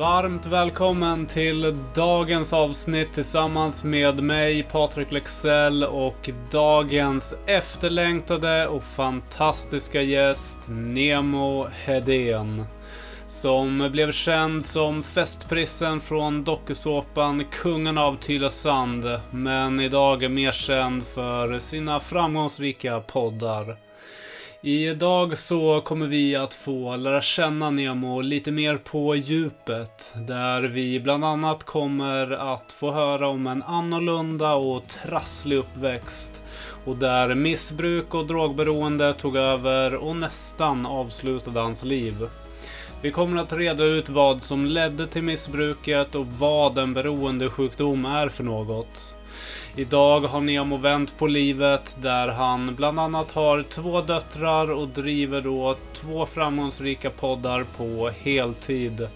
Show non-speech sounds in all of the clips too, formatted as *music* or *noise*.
Varmt välkommen till dagens avsnitt tillsammans med mig, Patrik Lexell och dagens efterlängtade och fantastiska gäst, Nemo Hedén. Som blev känd som festprissen från dokusåpan Kungen av Tylösand, men idag är mer känd för sina framgångsrika poddar. Idag så kommer vi att få lära känna Nemo lite mer på djupet. Där vi bland annat kommer att få höra om en annorlunda och trasslig uppväxt. Och där missbruk och drogberoende tog över och nästan avslutade hans liv. Vi kommer att reda ut vad som ledde till missbruket och vad en beroendesjukdom är för något. Idag har Nemo vänt på livet där han bland annat har två döttrar och driver då två framgångsrika poddar på heltid.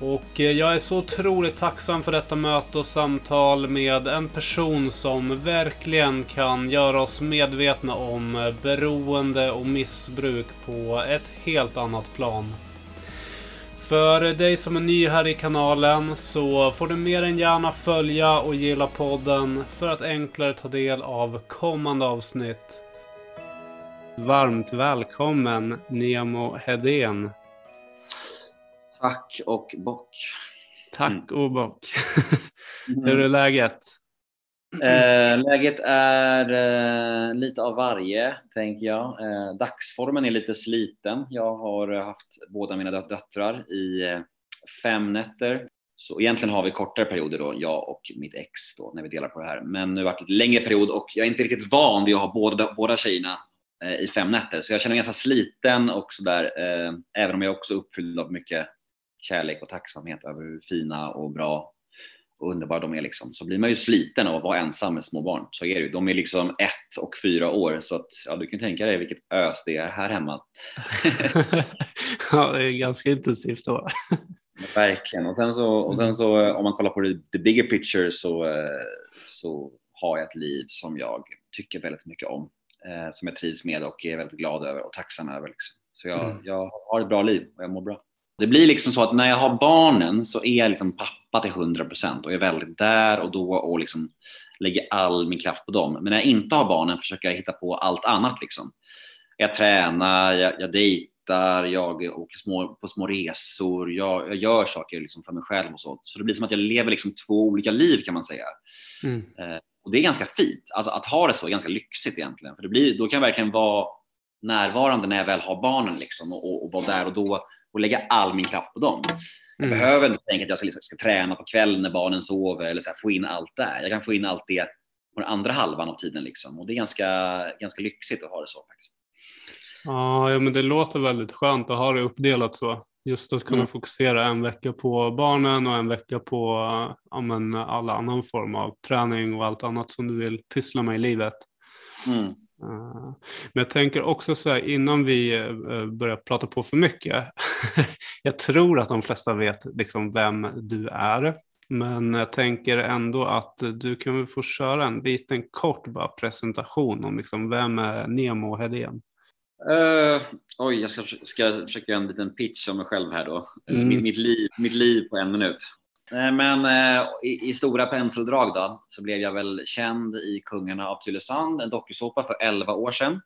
Och eh, jag är så otroligt tacksam för detta möte och samtal med en person som verkligen kan göra oss medvetna om eh, beroende och missbruk på ett helt annat plan. För dig som är ny här i kanalen så får du mer än gärna följa och gilla podden för att enklare ta del av kommande avsnitt. Varmt välkommen Nemo Hedén. Tack och bock. Tack och bock. *laughs* Mm. Hur är läget? Mm. Eh, läget är eh, lite av varje, tänker jag. Eh, dagsformen är lite sliten. Jag har haft båda mina döttrar i eh, fem nätter. Så egentligen har vi kortare perioder då, jag och mitt ex då, när vi delar på det här. Men nu har det varit en längre period och jag är inte riktigt van vid att ha båda, båda tjejerna eh, i fem nätter. Så jag känner mig ganska sliten och sådär, eh, även om jag också är uppfylld av mycket kärlek och tacksamhet över hur fina och bra och underbara de är liksom, så blir man ju sliten av att vara ensam med små barn. Så är det ju. De är liksom ett och fyra år så att ja, du kan tänka dig vilket ös det är här hemma. *laughs* ja, det är ganska intensivt då. Verkligen. Och sen, så, och sen så om man kollar på the bigger picture så, så har jag ett liv som jag tycker väldigt mycket om. Eh, som jag trivs med och är väldigt glad över och tacksam över. Liksom. Så jag, mm. jag har ett bra liv och jag mår bra. Det blir liksom så att när jag har barnen så är jag liksom pappa till 100% och är väldigt där och då och liksom lägger all min kraft på dem. Men när jag inte har barnen försöker jag hitta på allt annat. Liksom. Jag tränar, jag, jag dejtar, jag åker små, på små resor, jag, jag gör saker liksom för mig själv och så. Så det blir som att jag lever liksom två olika liv kan man säga. Mm. Eh, och det är ganska fint. Alltså att ha det så är ganska lyxigt egentligen. För det blir, då kan jag verkligen vara närvarande när jag väl har barnen liksom, och, och, och vara där och då och lägga all min kraft på dem. Jag mm. behöver inte tänka att jag ska, liksom, ska, träna på kvällen när barnen sover eller så här, få in allt där. Jag kan få in allt det på den andra halvan av tiden liksom. och det är ganska, ganska lyxigt att ha det så faktiskt. Ja, men det låter väldigt skönt att ha det uppdelat så. Just att kunna mm. fokusera en vecka på barnen och en vecka på ja, men, alla annan form av träning och allt annat som du vill pyssla med i livet. Mm. Eh, men jag tänker också så här innan vi eh, börjar prata på för mycket. *laughs* jag tror att de flesta vet liksom vem du är. Men jag tänker ändå att du kan få köra en liten kort bara presentation om liksom vem är Nemo Hedén? Uh, oj, jag ska, ska försöka göra en liten pitch om mig själv här då. Mm. Mitt, mitt, liv, mitt liv på en minut. Eh, men eh, i, i, stora penseldrag då, så blev jag väl känd i Kungarna av Tylösand, en dokusåpa för 11 år sedan.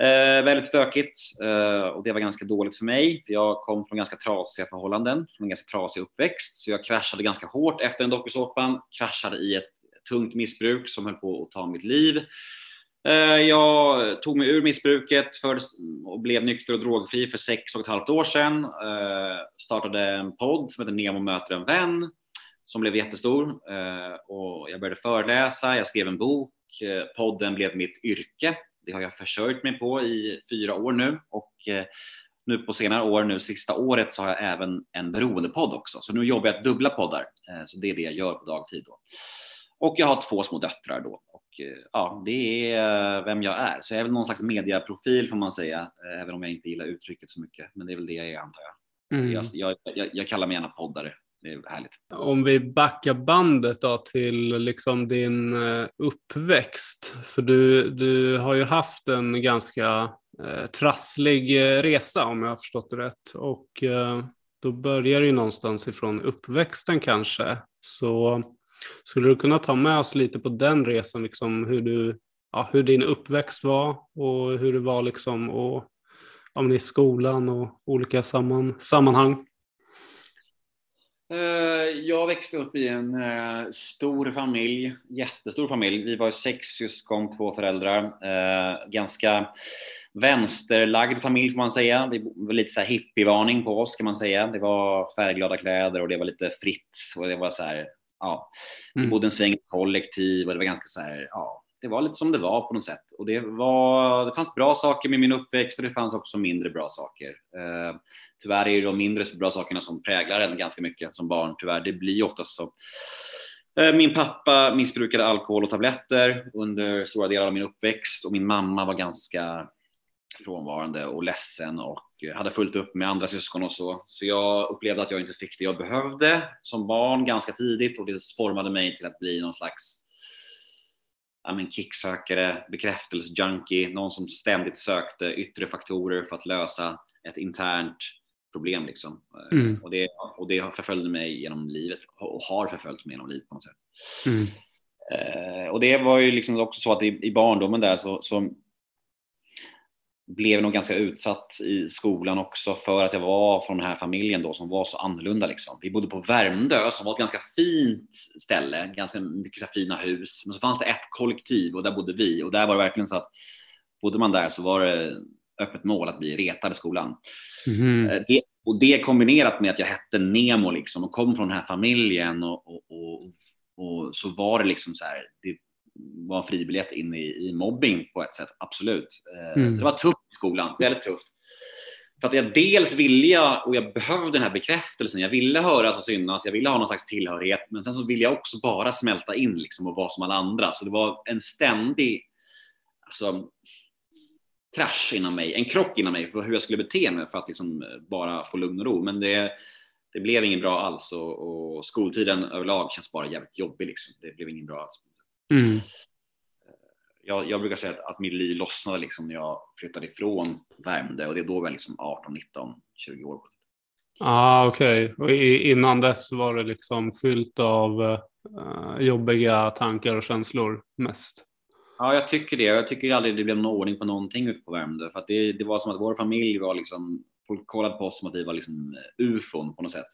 Eh, väldigt stökigt eh, och det var ganska dåligt för mig. För jag kom från ganska trasiga förhållanden, från en ganska trasig uppväxt. Så jag kraschade ganska hårt efter den dokusåpan, kraschade i ett tungt missbruk som höll på att ta mitt liv. Eh, jag tog mig ur missbruket för, och blev nykter och drogfri för sex och ett halvt år sedan. Eh, startade en podd som heter Nemo möter en vän som blev jättestor eh, och jag började föreläsa. Jag skrev en bok. Podden blev mitt yrke. Det har jag försörjt mig på i fyra år nu och nu på senare år, nu sista året, så har jag även en beroendepodd också. Så nu jobbar jag dubbla poddar. Så det är det jag gör på dagtid. Då. Och jag har två små döttrar då ja, det är eh, vem jag är. Så jag är väl någon slags mediaprofil får man säga, eh, även om jag inte gillar uttrycket så mycket. Men det är väl det jag är antar jag. Mm. Jag, jag, jag, jag, kallar mig gärna poddare. Det är härligt. Om vi backar bandet då till liksom din uppväxt. För du, du har ju haft en ganska eh, trasslig resa om jag har förstått det rätt. Och eh, då börjar det ju någonstans ifrån uppväxten kanske. Så skulle du kunna ta med oss lite på den resan, liksom hur, du, ja, hur din uppväxt var och hur det var liksom och, ja, i skolan och olika samman, sammanhang? Eh, jag växte upp i en eh, stor familj, jättestor familj. Vi var sex syskon, två föräldrar. Eh, ganska vänsterlagd familj får man säga. Det var lite så här hippievarning på oss kan man säga. Det var färgglada kläder och det var lite fritt och det var så här, ja. Vi mm. bodde en sväng kollektiv och det var ganska så här, ja, det var lite som det var på något sätt. Och det, var, det fanns bra saker med min uppväxt och det fanns också mindre bra saker. Eh, tyvärr är det de mindre bra sakerna som präglar en ganska mycket som barn. Tyvärr, det blir oftast så. Eh, min pappa missbrukade alkohol och tabletter under stora delar av min uppväxt och min mamma var ganska frånvarande och ledsen och hade fullt upp med andra syskon och så. Så jag upplevde att jag inte fick det jag behövde som barn ganska tidigt och det formade mig till att bli någon slags ja, men kicksökare, bekräftelsejunkie, någon som ständigt sökte yttre faktorer för att lösa ett internt problem. Liksom. Mm. Och, det, och det förföljde mig genom livet och har förföljt mig genom livet på något sätt. Mm. Eh, och det var ju liksom också så att i, i barndomen där så, så blev nog ganska utsatt i skolan också för att jag var från den här familjen då som var så annorlunda. Liksom. Vi bodde på Värmdö som var ett ganska fint ställe, ganska mycket så fina hus. Men så fanns det ett kollektiv och där bodde vi och där var det verkligen så att bodde man där så var det öppet mål att bli retad i skolan. Mm. Det, och det kombinerat med att jag hette Nemo liksom och kom från den här familjen och, och, och, och så var det liksom så här, det, var en fribiljett in i, i mobbing på ett sätt, absolut. Eh, mm. Det var tufft i skolan, väldigt tufft. För att jag dels ville jag, och jag behövde den här bekräftelsen, jag ville höras och synas, jag ville ha någon slags tillhörighet, men sen så ville jag också bara smälta in liksom och vara som alla andra. Så det var en ständig alltså, krasch inom mig, en krock inom mig för hur jag skulle bete mig för att liksom bara få lugn och ro. Men det, det blev inget bra alls och, och skoltiden överlag känns bara jävligt jobbig. Liksom. Det blev inget bra alls. Mm. Jag, jag, brukar säga att mitt liv lossnade liksom när jag flyttade ifrån Värmdö och det är då var jag liksom 18, 19, 20 år. Ah, Okej, okay. innan dess var det liksom fyllt av uh, jobbiga tankar och känslor mest? Ja, jag tycker det. Jag tycker aldrig det blev någon ordning på någonting ute på Värmdö. För att det, det var som att vår familj var liksom, folk kollade på oss som att vi var liksom ufon på något sätt.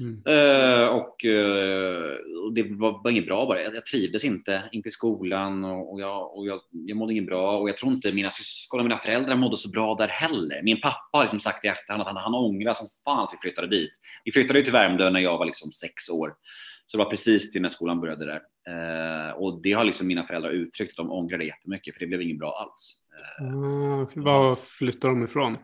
Mm. Uh, och, uh, och, det var, var inget bra bara. Jag, jag trivdes inte, inte i skolan och, och, jag, och jag, jag mådde inget bra och jag tror inte mina syskon och mina föräldrar mådde så bra där heller. Min pappa har liksom sagt i efterhand att han, han ångrar som fan att vi flyttade dit. Vi flyttade till Värmdö när jag var liksom sex år. Så det var precis till när skolan började där. Uh, och det har liksom mina föräldrar uttryckt att de ångrar det jättemycket för det blev inget bra alls. Uh, var flyttade de ifrån?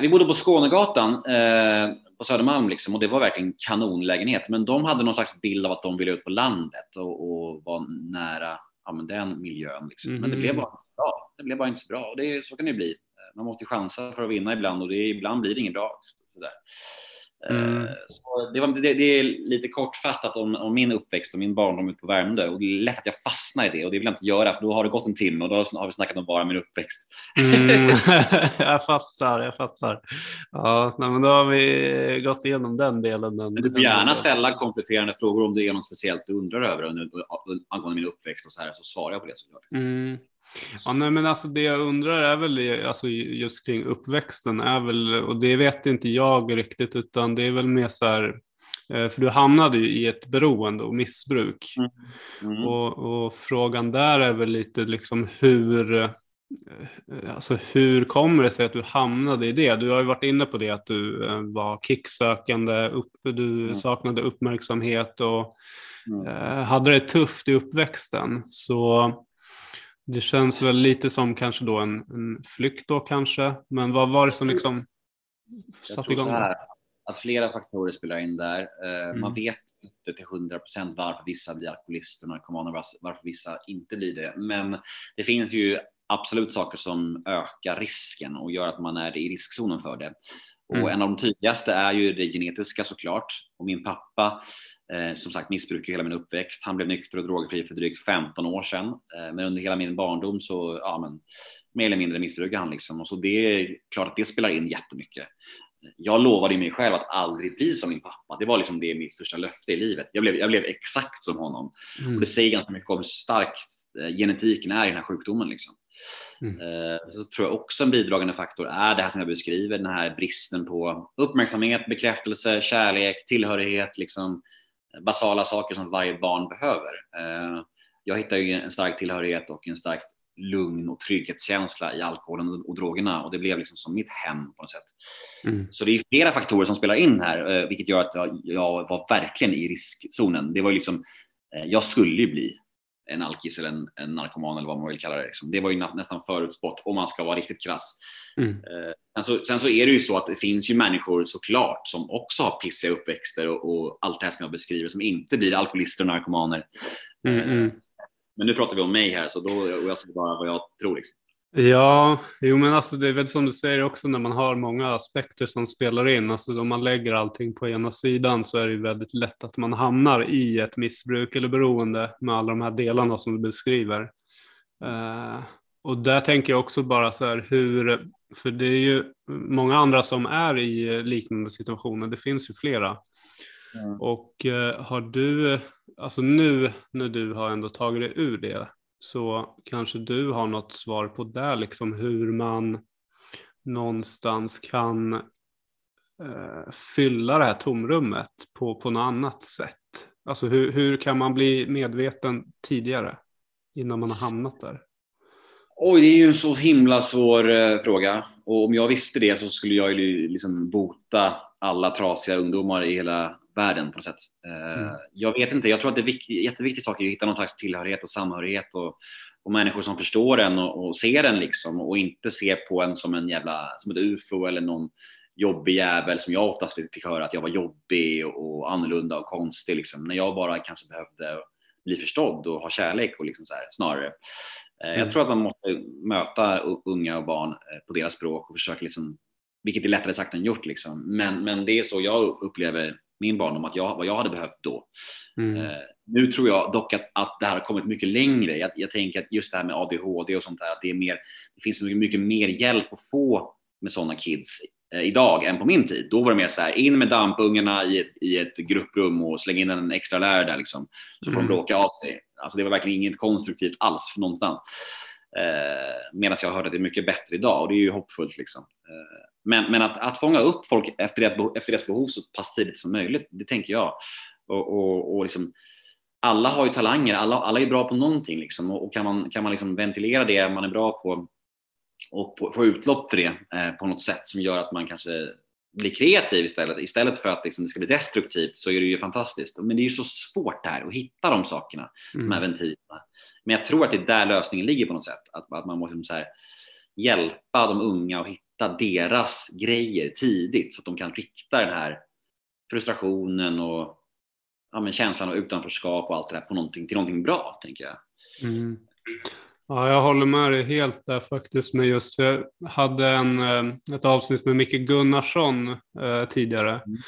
Vi bodde på Skånegatan eh, på Södermalm liksom, och det var verkligen kanonlägenhet. Men de hade någon slags bild av att de ville ut på landet och, och var nära ja, men den miljön. Liksom. Mm. Men det blev bara inte så bra. Det blev bara inte så bra och det, så kan det bli. Man måste chansa för att vinna ibland och det, ibland blir det inget bra. Sådär. Mm. Eh, så det, var, det, det, är lite kortfattat om, om, min uppväxt och min barndom ute på Värmdö och det är lätt att jag fastnar i det och det vill jag inte göra för då har det gått en timme och då har vi snackat om bara min uppväxt. Mm. *laughs* *laughs* jag fattar, jag fattar. Ja, men då har vi gått igenom den delen. Den, du får gärna ställa kompletterande frågor om det är något speciellt du undrar över angående min uppväxt och så här så svarar jag på det såklart. Mm. Ja, nej, men alltså det jag undrar är väl alltså just kring uppväxten är väl, och det vet inte jag riktigt, utan det är väl mer så här, eh, för du hamnade ju i ett beroende och missbruk. Mm. Mm. Och, och, frågan där är väl lite liksom hur, eh, alltså hur kommer det sig att du hamnade i det? Du har ju varit inne på det att du eh, var kicksökande, upp, du mm. saknade uppmärksamhet och mm. hade det tufft i uppväxten. Så det känns väl lite som kanske då en, en flykt då kanske. Men vad var det som liksom satte igång? Här, att flera faktorer spelar in där. Eh, mm. Man vet inte till 100 procent varför vissa blir alkoholister och narkomaner, varför vissa inte blir det. Men det finns ju absolut saker som ökar risken och gör att man är i riskzonen för det. Och mm. en av de tydligaste är ju det genetiska såklart. Och min pappa Eh, som sagt missbrukade hela min uppväxt. Han blev nykter och drogfri för drygt 15 år sedan. Eh, men under hela min barndom så, ja men, mer eller mindre missbrukade han liksom. Och så det är klart att det spelar in jättemycket. jag lovade mig själv att aldrig bli som min pappa. Det var liksom det mitt största löfte i livet. Jag blev, jag blev exakt som honom. Mm. Och det säger ganska mycket om hur stark eh, genetiken är i den här sjukdomen. Liksom. Mm. Eh, så tror jag också en bidragande faktor är det här som jag beskriver, den här bristen på uppmärksamhet, bekräftelse, kärlek, tillhörighet, liksom basala saker som varje barn behöver. Eh, jag hittar ju en stark tillhörighet och en stark lugn och trygghetskänsla i alkoholen och drogerna och det blev liksom som mitt hem på något sätt. Mm. Så det är flera faktorer som spelar in här, eh, vilket gör att jag, jag var verkligen i riskzonen. Det var ju liksom, jag skulle ju bli en alkis eller en, en, narkoman eller vad man vill kalla det. Liksom. Det var ju nästan förutspått om man ska vara riktigt krass. Mm. Eh, sen, så, sen, så, är det ju så att det finns ju människor såklart som också har pissiga uppväxter och, och allt det här som jag beskriver som inte blir alkoholister och narkomaner. Mm, eh, mm. Men nu pratar vi om mig här så då, och jag säger bara vad jag tror. Liksom. Ja, jo men alltså det är väl som du säger också när man har många aspekter som spelar in. Alltså om man lägger allting på ena sidan så är det väldigt lätt att man hamnar i ett missbruk eller beroende med alla de här delarna som du beskriver. Uh, och där tänker jag också bara så här hur, för det är ju många andra som är i liknande situationer, det finns ju flera. Mm. Och uh, har du, alltså nu när du har ändå tagit dig ur det, så kanske du har något svar på det, liksom hur man någonstans kan eh, fylla det här tomrummet på, på något annat sätt. Alltså hur, hur kan man bli medveten tidigare innan man har hamnat där? Oj, det är ju en så himla svår eh, fråga. Och om jag visste det så skulle jag ju liksom bota alla trasiga ungdomar i hela världen på något sätt. Eh, mm. Jag vet inte, jag tror att det är viktigt, jätteviktig sak att hitta någon slags tillhörighet och samhörighet och, och människor som förstår en och, och, ser en liksom och inte ser på en som en jävla, som ett ufo eller någon jobbig jävel som jag oftast fick höra att jag var jobbig och, och annorlunda och konstig liksom, när jag bara kanske behövde bli förstådd och ha kärlek och liksom så här, snarare. Eh, mm. Jag tror att man måste möta unga och barn eh, på deras språk och försöka liksom, vilket är lättare sagt än gjort liksom. Men, men det är så jag upplever min barndom, att jag, vad jag hade behövt då. Mm. Eh, nu tror jag dock att, att det här har kommit mycket längre. Jag, jag, tänker att just det här med ADHD och sånt där, att det, är mer, det finns mycket, mycket mer hjälp att få med sådana kids eh, idag än på min tid. Då var det mer så här, in med dampungarna i ett, i ett grupprum och släng in en extra lärare där liksom, så får mm. de bråka av sig. Alltså det var verkligen inget konstruktivt alls för någonstans. Eh, Medan jag hörde att det är mycket bättre idag och det är ju hoppfullt. Liksom. Men, men att, att fånga upp folk efter, det, efter deras behov så pass tidigt som möjligt, det tänker jag. Och, och, och liksom, alla har ju talanger, alla, alla är bra på någonting liksom, och, och kan man, kan man liksom ventilera det man är bra på och få utlopp för det eh, på något sätt som gör att man kanske blir kreativ istället. Istället för att liksom, det ska bli destruktivt så är det ju fantastiskt. Men det är ju så svårt här att hitta de sakerna, mm. de här ventilerna. Men jag tror att det är där lösningen ligger på något sätt. Att, att man måste så här, hjälpa de unga att hitta deras grejer tidigt så att de kan rikta den här frustrationen och ja, men känslan av utanförskap och allt det där på någonting, till någonting bra, tänker jag. Mm. Ja, jag håller med dig helt där faktiskt med just, jag hade en, eh, ett avsnitt med Micke Gunnarsson eh, tidigare. Mm.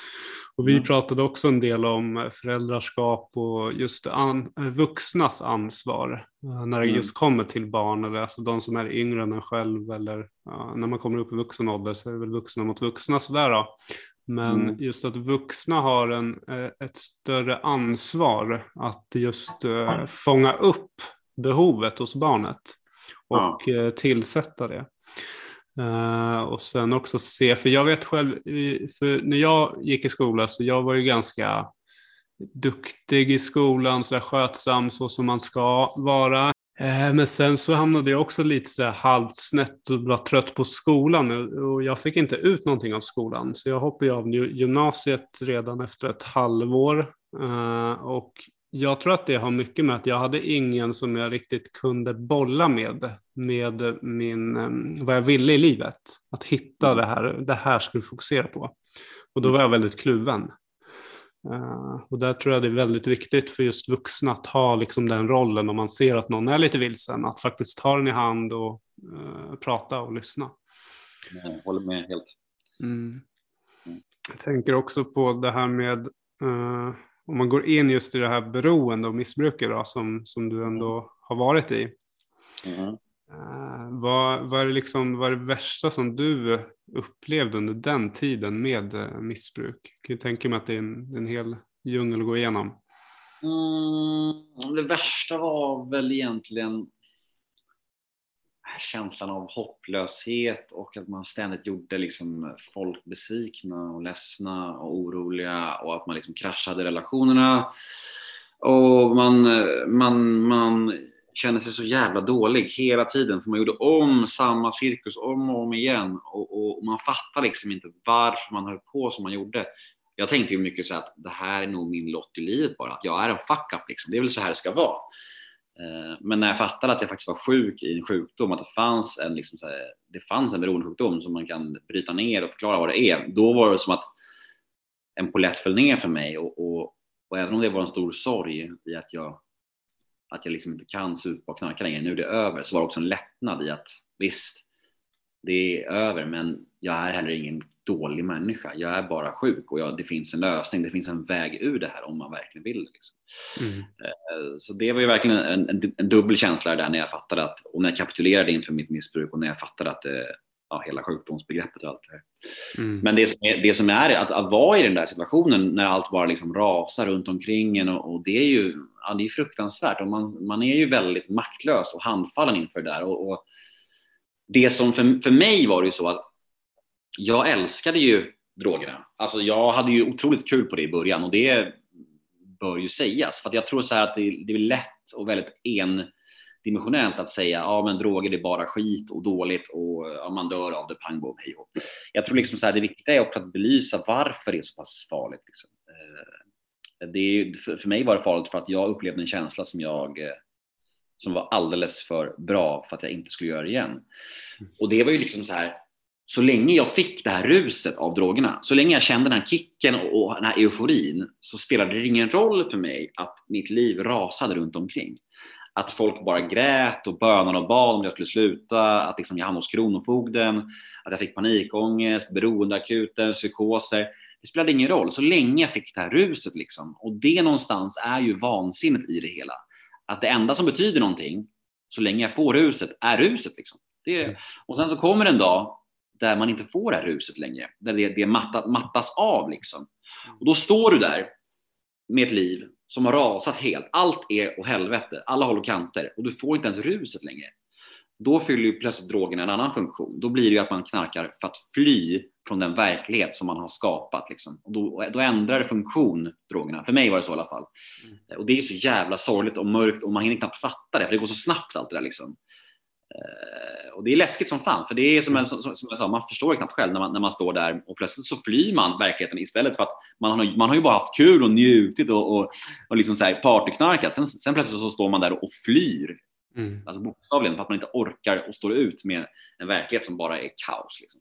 Och vi mm. pratade också en del om föräldraskap och just an, vuxnas ansvar eh, när det mm. just kommer till barn, eller alltså de som är yngre än en själv eller ja, när man kommer upp i vuxen ålder så är det väl vuxna mot vuxna sådär då. Men mm. just att vuxna har en, ett större ansvar att just uh, fånga upp behovet hos barnet och ja. tillsätta det. Uh, och sen också se, för jag vet själv, för när jag gick i skolan så jag var ju ganska duktig i skolan, så där skötsam så som man ska vara. Uh, men sen så hamnade jag också lite så halvt snett och var trött på skolan och jag fick inte ut någonting av skolan. Så jag hoppade av gymnasiet redan efter ett halvår uh, och jag tror att det har mycket med att jag hade ingen som jag riktigt kunde bolla med, med min, eh, vad jag ville i livet. Att hitta det här, det här skulle jag fokusera på. Och då var jag väldigt kluven. Uh, och där tror jag det är väldigt viktigt för just vuxna att ha liksom den rollen om man ser att någon är lite vilsen, att faktiskt ta den i hand och uh, prata och lyssna. Jag håller med helt. Mm. Jag tänker också på det här med uh, om man går in just i det här beroende och missbruket då, som, som du ändå har varit i. Mm. Uh, vad, vad, är det liksom, vad är det värsta som du upplevde under den tiden med uh, missbruk? Jag kan ju tänka mig att det är en, en hel djungel att gå igenom. Mm, det värsta var väl egentligen känslan av hopplöshet och att man ständigt gjorde liksom folk besvikna och ledsna och oroliga och att man liksom kraschade relationerna. Och man, man, man kände sig så jävla dålig hela tiden för man gjorde om samma cirkus om och om igen och, och man fattar liksom inte varför man höll på som man gjorde. Jag tänkte ju mycket så att det här är nog min lott i livet bara, att jag är en fuck-up liksom. Det är väl så här det ska vara. Eh, men när jag fattade att jag faktiskt var sjuk i en sjukdom, att det fanns en, liksom här, det fanns en beroendesjukdom som man kan bryta ner och förklara vad det är, då var det som att en polett föll ner för mig. Och, och, och, även om det var en stor sorg i att jag, att jag liksom inte kan supa och knarka längre, nu är det över, så var det också en lättnad i att visst, det är över, men jag är heller ingen dålig människa. Jag är bara sjuk och jag, det finns en lösning. Det finns en väg ur det här om man verkligen vill. Liksom. Mm. Eh, så det var ju verkligen en, en, en, dubbel känsla där när jag fattade att, och när jag kapitulerade inför mitt missbruk och när jag fattade att det, ja, hela sjukdomsbegreppet och allt det här. Mm. Men det som, är, det som är att, att vara i den där situationen när allt bara liksom rasar runt omkring en och, och det är ju ja, det är fruktansvärt och man, man är ju väldigt maktlös och handfallen inför det där. Och, och det som för, för mig var det ju så att jag älskade ju drogerna. Alltså jag hade ju otroligt kul på det i början och det bör ju sägas. För jag tror så att det, det är lätt och väldigt endimensionellt att säga ja men droger det är bara skit och dåligt och ja, man dör av det pang bom hej Jag tror liksom så här, det viktiga är också att belysa varför det är så pass farligt. Liksom. Eh, det är, för mig var det farligt för att jag upplevde en känsla som jag eh, som var alldeles för bra för att jag inte skulle göra det igen. Och det var ju liksom så här, så länge jag fick det här ruset av drogerna, så länge jag kände den här kicken och den här euforin, så spelade det ingen roll för mig att mitt liv rasade runt omkring. Att folk bara grät och bönade och bad om jag skulle sluta, att liksom jag hamnade hos Kronofogden, att jag fick panikångest, beroendeakuten, psykoser. Det spelade ingen roll, så länge jag fick det här ruset. Liksom. Och det någonstans är ju vansinnet i det hela. Att det enda som betyder någonting, så länge jag får ruset, är ruset. Liksom. Det mm. och sen så kommer en dag där man inte får det här ruset längre, där det, det mattat, mattas av. Liksom. Och då står du där med ett liv som har rasat helt. Allt är åt helvete, alla håll och kanter och du får inte ens ruset längre. Då fyller ju plötsligt drogerna en annan funktion. Då blir det ju att man knarkar för att fly från den verklighet som man har skapat. Liksom. Och då, då ändrar det funktion, drogerna. För mig var det så i alla fall. Mm. Och det är så jävla sorgligt och mörkt och man hinner knappt fatta det, för det går så snabbt allt det där. Liksom. Eh, och det är läskigt som fan, för det är som, en, som, som jag sa, man förstår knappt själv när man, när man står där och plötsligt så flyr man verkligheten istället för att man har, man har ju bara haft kul och njutit och, och, och liksom så här partyknarkat. Sen, sen plötsligt så står man där och flyr. Mm. Alltså bokstavligen för att man inte orkar och står ut med en verklighet som bara är kaos. Liksom.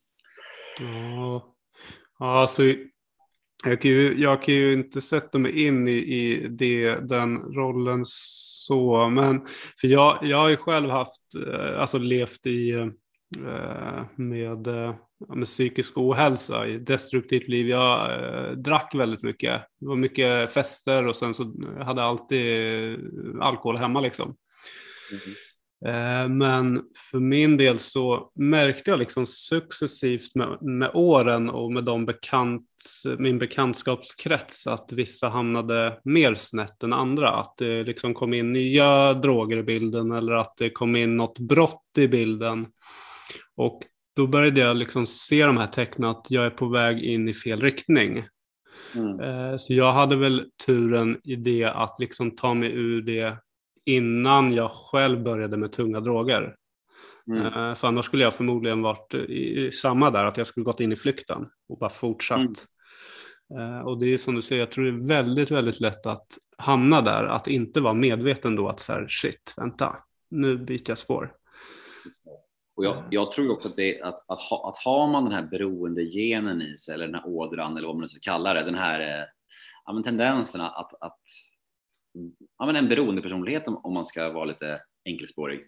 Ja, alltså jag kan, ju, jag kan ju inte sätta mig in i, i det, den rollen så, men för jag, jag har ju själv haft, eh, alltså levt i eh, med, eh, med psykisk ohälsa, i destruktivt liv. Jag drack väldigt mycket. Det var mycket fester och sen så hade jag alltid alkohol hemma liksom. Mm. Eh, men för min del så märkte jag liksom successivt med, med åren och med de bekant, min bekantskapskrets att vissa hamnade mer snett än andra. Att det liksom kom in nya droger i bilden eller att det kom in något brott i bilden. Och då började jag liksom se de här tecknen att jag är på väg in i fel riktning. Mm. Eh, så jag hade väl turen i det att liksom ta mig ur det innan jag själv började med tunga droger. Mm. Uh, för annars skulle jag förmodligen varit i, samma där, att jag skulle gått in i flykten och bara fortsatt. Mm. Och det är som du säger, jag tror det är väldigt, väldigt lätt att hamna där, att inte vara medveten då att så här, shit, vänta, nu byter jag spår. Och jag, jag tror också att, det, att, att, ha, att har man den här beroendegenen i sig, eller den här ådran, eller vad man nu ska kalla det, den här eh, ja, tendensen att, att ja, men en beroendepersonlighet om man ska vara lite enkelspårig,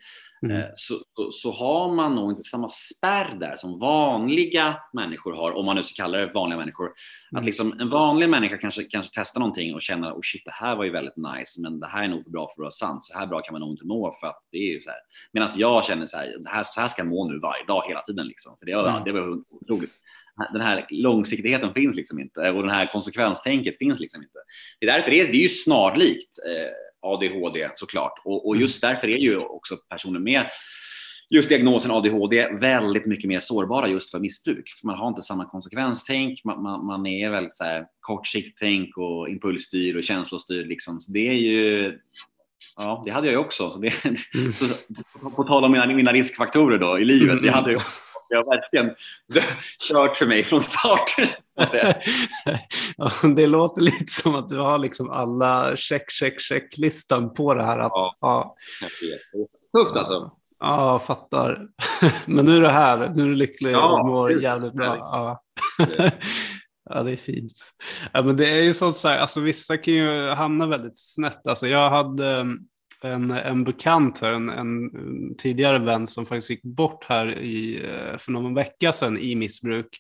mm. Eh, så, så, så, har man nog inte samma spärr där som vanliga människor har, om man nu ska kalla det vanliga människor. Mm. Att liksom en vanlig människa kanske, kanske testar någonting och känner oh shit, det här var ju väldigt nice, men det här är nog för bra för att vara sant. Så här bra kan man nog inte må för att det är ju så här. Medan jag känner så här, det här, så här ska jag må nu varje dag hela tiden liksom. För det, mm. det var otroligt den här långsiktigheten finns liksom inte och den här konsekvenstänket finns liksom inte. Det är därför det är, det är ju snarlikt eh, ADHD såklart och, och just därför är ju också personer med just diagnosen ADHD väldigt mycket mer sårbara just för missbruk. För man har inte samma konsekvenstänk, man, man, man är väldigt så här kortsikttänk och impulsstyr och känslostyrd. Liksom. Så det är ju Ja, det hade jag ju också. Så det, mm. *laughs* så, på tal om mina, mina riskfaktorer då i livet, det hade jag det har verkligen kört för mig från start. *laughs* ja, det låter lite som att du har liksom alla check, check, check-listan på det här. Att, ja. ja. Tufft alltså. Ja, fattar. *laughs* Men nu är du här, nu är du lycklig ja, och mår jävligt bra. Ja. *laughs* Ja, det är fint. Ja, men det är ju så att säga, alltså vissa kan ju hamna väldigt snett. Alltså jag hade en, en bekant här, en, en, tidigare vän som faktiskt gick bort här i, eh, för någon vecka sedan i missbruk.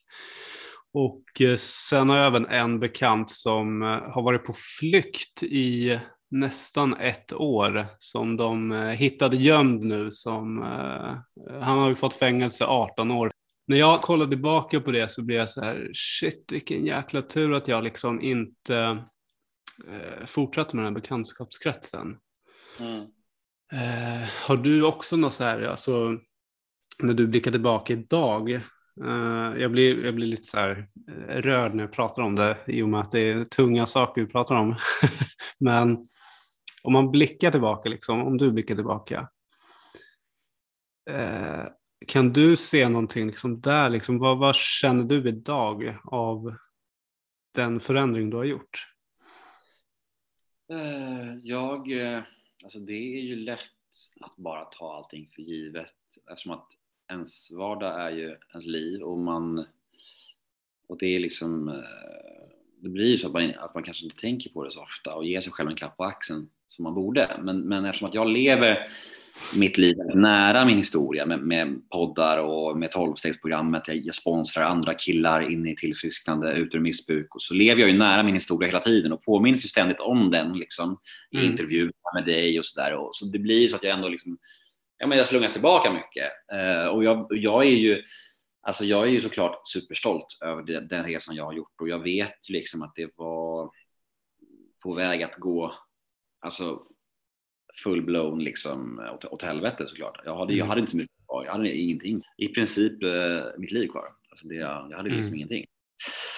Och eh, sen har jag även en bekant som eh, har varit på flykt i nästan ett år som de hittade gömd nu. Som, han har ju fått fängelse 18 år. När jag kollade tillbaka på det så blev jag så här, shit vilken jäkla tur att jag liksom inte eh, fortsatte med den här bekantskapskretsen. Mm. Eh, har du också något så här, alltså, när du blickar tillbaka idag, eh, jag, blir, jag blir lite så här eh, rörd när jag pratar om det i och med att det är tunga saker vi pratar om. *laughs* Men om man blickar tillbaka, liksom, om du blickar tillbaka, eh, kan du se någonting liksom där? Liksom, vad, vad känner du idag av den förändring du har gjort? Eh, jag Alltså det är ju lätt att bara ta allting för givet eftersom att ens vardag är ju ens liv och man och det är liksom eh, det blir ju så att man, att man kanske inte tänker på det så ofta och ger sig själv en klapp på axeln som man borde. Men, men eftersom att jag lever mitt liv nära min historia med, med poddar och med tolvstegsprogrammet. Jag, jag sponsrar andra killar in i tillfrisknande ut ur missbruk och så lever jag ju nära min historia hela tiden och påminns ju ständigt om den liksom, i mm. intervjuer med dig och sådär. Så det blir så att jag ändå liksom, ja, men jag slungas tillbaka mycket. Uh, och jag, jag är ju Alltså jag är ju såklart superstolt över det, den resan jag har gjort och jag vet liksom att det var på väg att gå alltså full-blown liksom åt, åt helvete såklart. Jag hade, jag mm. hade inte mycket kvar, jag hade ingenting. I princip eh, mitt liv kvar. Alltså det, jag hade liksom mm. ingenting.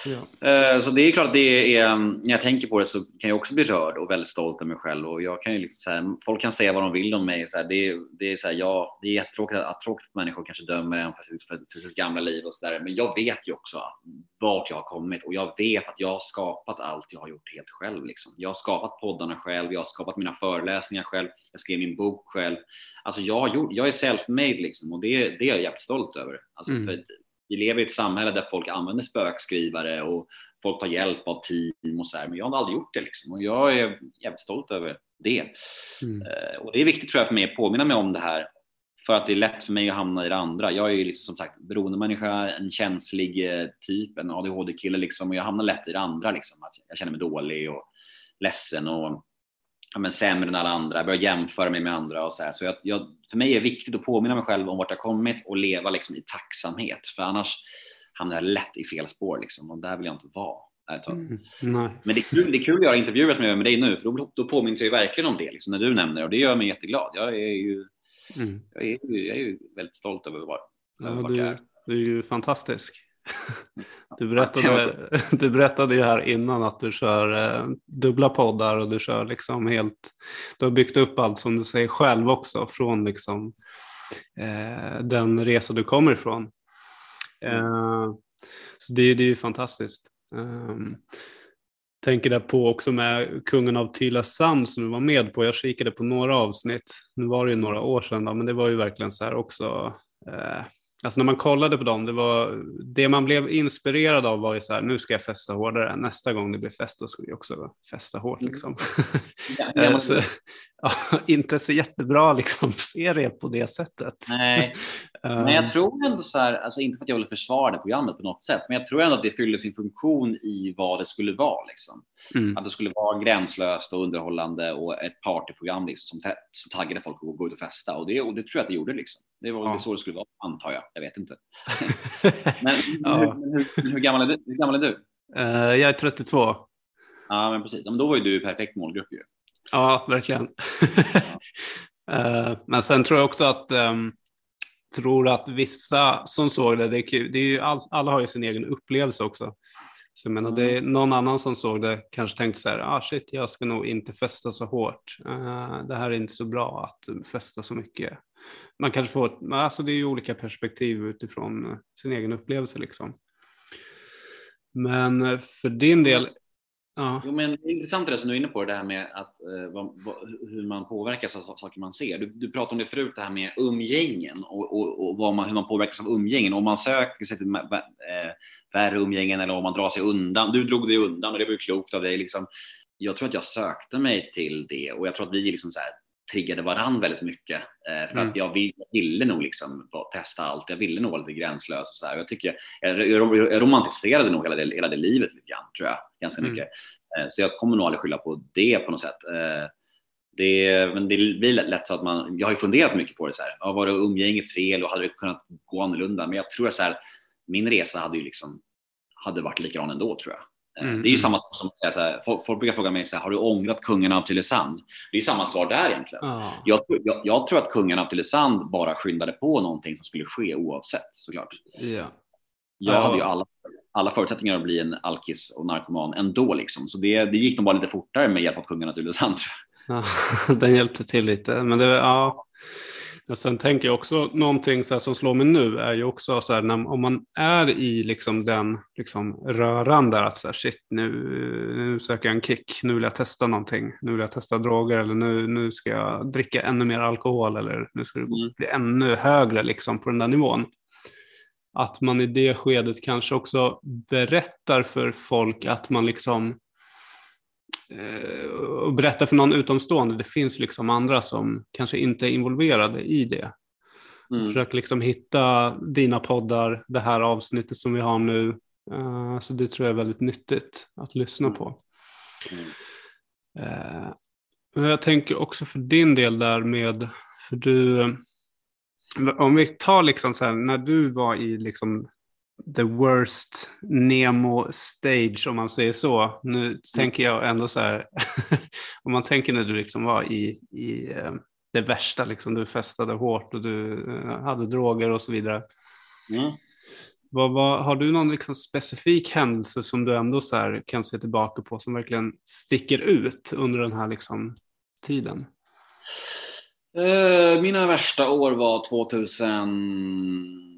Ja. Eh, så det är klart det är, när jag tänker på det så kan jag också bli rörd och väldigt stolt över mig själv och jag kan ju liksom så här, folk kan säga vad de vill om mig. Så här, det, det, är så här, ja, det är jättetråkigt att, tråkigt människor kanske dömer en för sitt, för, sitt gamla liv och så där. Men jag vet ju också vart jag har kommit och jag vet att jag har skapat allt jag har gjort helt själv. Liksom. Jag har skapat poddarna själv, jag har skapat mina föreläsningar själv, jag skrev min bok själv. Alltså jag, har gjort, jag är self-made liksom, och det, det är jag jävligt stolt över. Alltså, mm. för vi lever i ett samhälle där folk använder spökskrivare och folk tar hjälp av team och så här, men jag har aldrig gjort det liksom och jag är jävligt stolt över det. Mm. Uh, och det är viktigt tror jag för mig att påminna mig om det här för att det är lätt för mig att hamna i det andra. Jag är ju liksom, som sagt beroendemänniska, en känslig eh, typ, en ADHD-kille liksom och jag hamnar lätt i det andra liksom. Att jag känner mig dålig och ledsen och ja, men sämre än alla andra, börjar jämföra mig med andra och så här. Så jag, jag, för mig är det viktigt att påminna mig själv om vart jag kommit och leva liksom i tacksamhet. För annars hamnar jag lätt i fel spår liksom, och där vill jag inte vara. Mm, men det är, kul, det är kul att göra intervjuer som jag gör med dig nu, för då, då påminns jag ju verkligen om det, liksom, när du nämner det och det gör mig jätteglad. Jag är ju, mm. jag är, jag är ju väldigt stolt över var, ja, vart du, jag är. Du är ju fantastisk. *laughs* Du berättade, *laughs* du berättade ju här innan att du kör eh, dubbla poddar och du kör liksom helt, du har byggt upp allt som du säger själv också från liksom eh, den resa du kommer ifrån. Eh, så det, det är ju fantastiskt. Eh, tänker där på också med kungen av Tylösand som du var med på. Jag kikade på några avsnitt. Nu var det ju några år sedan då, men det var ju verkligen så här också. Eh, Alltså när man kollade på dem, det, var, det man blev inspirerad av var ju så här, nu ska jag festa hårdare. Nästa gång det blir fest, då ska vi också festa hårt. Mm. Liksom. Ja, *laughs* jag, måste, *laughs* inte så jättebra liksom, *laughs* serie på det sättet. Nej, *laughs* men jag tror ändå så här, alltså inte för att jag vill försvara det programmet på något sätt, men jag tror ändå att det fyller sin funktion i vad det skulle vara. Liksom. Mm. Att det skulle vara gränslöst och underhållande och ett partyprogram liksom, som, som taggade folk att gå ut och festa. Och det, och det tror jag att det gjorde. Liksom. Det var ja. så det skulle vara, antar jag. Jag vet inte. men, ja. hur, hur, hur, gammal är du? Hur gammal är du? Uh, jag är 32. Ja, men precis. Men då var ju du perfekt målgrupp ju. Ja, verkligen. uh, *laughs* men sen tror jag också att um, tror att vissa som såg det, det är, kul, det är ju all, alla har ju sin egen upplevelse också. Så jag menar, det är mm. någon annan som såg det kanske tänkte så här, ah shit, jag ska nog inte festa så hårt. Uh, det här är inte så bra att festa så mycket. Man kanske får, alltså det är ju olika perspektiv utifrån sin egen upplevelse liksom. Men för din del, Ja. Jo, men det är intressant det som du är inne på, det här med att, eh, vad, vad, hur man påverkas av saker man ser. Du, du pratade om det förut, det här med umgängen och, och, och vad man, hur man påverkas av umgängen. Om man söker sig till eh, äh, färre umgängen eller om man drar sig undan. Du drog dig undan och det var ju klokt av dig. Liksom. Jag tror att jag sökte mig till det och jag tror att vi liksom så här, triggade varann väldigt mycket. Eh, för mm. att jag, vill, jag ville nog liksom testa allt. Jag ville nog vara lite gränslös. Och så här. Jag, tycker, jag, jag romantiserade nog hela det, hela det livet lite grann, tror jag. Ganska mm. mycket. Eh, så jag kommer nog aldrig skylla på det på något sätt. Eh, det, men det blir lätt så att man, jag har ju funderat mycket på det så här. Var det umgänget fel och hade det kunnat gå annorlunda? Men jag tror att så här, min resa hade ju liksom hade varit likadan ändå tror jag. Mm. Det är ju samma sak som så här, folk, folk brukar fråga mig så här, har du ångrat kungen av Tylösand? Det är samma svar där egentligen. Ah. Jag, jag, jag, tror att kungen av Tylösand bara skyndade på någonting som skulle ske oavsett såklart. Yeah. Jag ah. hade ju alla, alla förutsättningar att bli en alkis och narkoman ändå liksom. Så det, det gick nog bara lite fortare med hjälp av kungen av Tylösand. Ja, *laughs* den hjälpte till lite, men det, ja. Och sen tänker jag också någonting så som slår mig nu är ju också så här när, om man är i liksom den liksom röran där att så här, shit nu, nu söker jag en kick, nu vill jag testa någonting, nu vill jag testa droger eller nu, nu ska jag dricka ännu mer alkohol eller nu ska det mm. bli ännu högre liksom på den där nivån. Att man i det skedet kanske också berättar för folk att man liksom och berätta för någon utomstående. Det finns liksom andra som kanske inte är involverade i det. Mm. Försök liksom hitta dina poddar, det här avsnittet som vi har nu. Uh, så det tror jag är väldigt nyttigt att lyssna mm. på. Mm. Uh, jag tänker också för din del där med, för du, om vi tar liksom så här, när du var i liksom the worst Nemo stage om man säger så. Nu mm. tänker jag ändå så här, *laughs* om man tänker när du liksom var i, i eh, det värsta, liksom, du festade hårt och du eh, hade droger och så vidare. Mm. Vad, vad, har du någon liksom specifik händelse som du ändå så kan se tillbaka på som verkligen sticker ut under den här liksom tiden? Uh, mina värsta år var 2000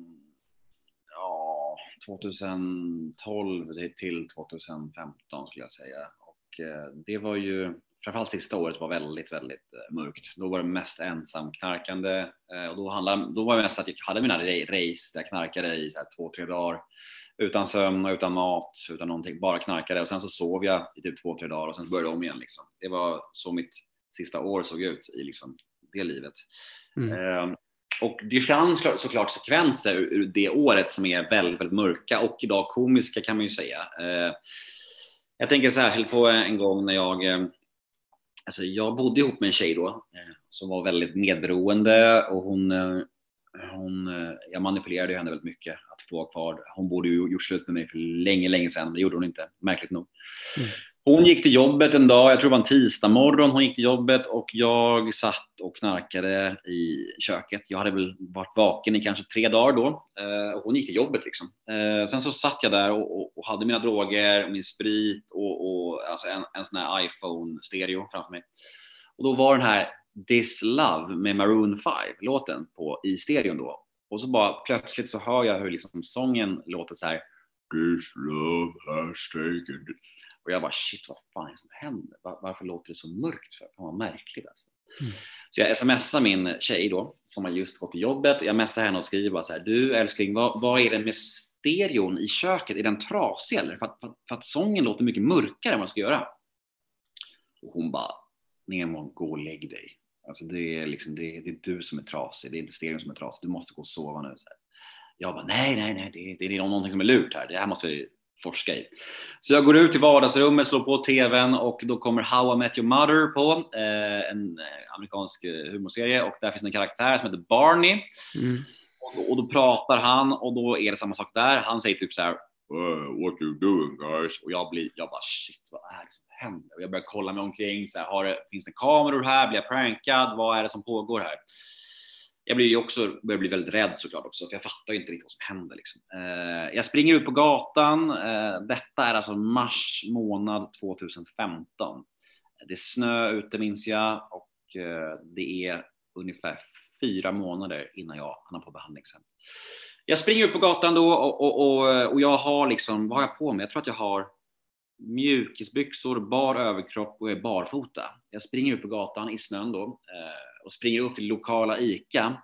2012 till 2015 skulle jag säga. Och eh, det var ju, framförallt sista året var väldigt, väldigt eh, mörkt. Då var det mest ensamknarkande eh, och då, handlade, då var det mest att jag hade mina race där jag knarkade i så här två, tre dagar utan sömn och utan mat, utan någonting, bara knarkade och sen så sov jag i typ två, tre dagar och sen började om igen liksom. Det var så mitt sista år såg ut i liksom det livet. Mm. Och det fanns såklart sekvenser ur det året som är väldigt, väldigt mörka och idag komiska kan man ju säga. Eh, jag tänker särskilt på en gång när jag, eh, alltså jag bodde ihop med en tjej då eh, som var väldigt medberoende och hon, hon, jag manipulerade henne väldigt mycket att få vara kvar. Hon borde ju gjort slut med mig för länge, länge sedan, men det gjorde hon inte, märkligt nog. Mm. Hon gick till jobbet en dag, jag tror det var en tisdag morgon, hon gick till jobbet och jag satt och knarkade i köket. Jag hade väl varit vaken i kanske tre dagar då. Eh, hon gick till jobbet liksom. Eh, sen så satt jag där och, och, och hade mina droger, min sprit och, och alltså en, en sån här iPhone-stereo framför mig. Och då var den här This Love med Maroon 5 låten i stereon då. Och så bara plötsligt så hör jag hur liksom sången låter så här. This love has taken och jag bara shit vad fan är det som händer? Var, varför låter det så mörkt för? Fan vad märkligt alltså. Mm. Så jag smsar min tjej då som har just gått till jobbet. Jag messar henne och skriver bara så här. Du älskling, vad, vad är det med stereon i köket? Är den trasig eller? För att, för, för att sången låter mycket mörkare än vad jag ska göra. Och hon bara Nemo, gå och lägg dig. Alltså det, är liksom, det, är, det är du som är trasig, det är inte stereon som är trasig, du måste gå och sova nu. Så här. Jag bara, nej, nej, nej, det, det är någonting som är lurt här, det här måste vi forska i. Så jag går ut i vardagsrummet, slår på tvn och då kommer How I Met Your Mother på, eh, en amerikansk eh, humorserie och där finns en karaktär som heter Barney. Mm. Och, och, då pratar han och då är det samma sak där. Han säger typ så här what you doing guys? Och jag blir, jag bara shit, vad är det som händer? Och jag börjar kolla mig omkring, så här, har det, finns det kameror här? Blir jag prankad? Vad är det som pågår här? Jag blir ju också, börjar bli väldigt rädd såklart också, för jag fattar inte riktigt vad som händer. Liksom. Eh, jag springer ut på gatan. Eh, detta är alltså mars månad 2015. Det är snö ute minns jag och eh, det är ungefär fyra månader innan jag hamnar på behandlingshem. Jag springer ut på gatan då och, och, och, och jag har liksom, vad har jag på mig? Jag tror att jag har mjukisbyxor, bar överkropp och är barfota. Jag springer ut på gatan i snön då eh, och springer upp till lokala ICA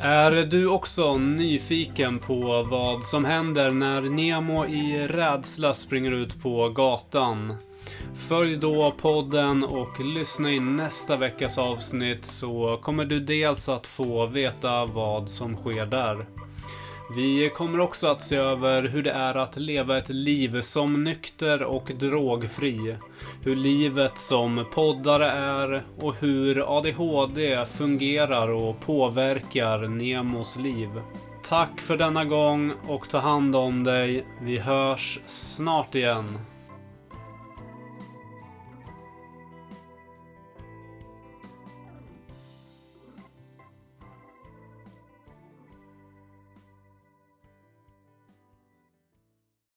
Är du också nyfiken på vad som händer när Nemo i rädsla springer ut på gatan? Följ då podden och lyssna in nästa veckas avsnitt så kommer du dels att få veta vad som sker där. Vi kommer också att se över hur det är att leva ett liv som nykter och drogfri. Hur livet som poddare är och hur ADHD fungerar och påverkar Nemos liv. Tack för denna gång och ta hand om dig. Vi hörs snart igen.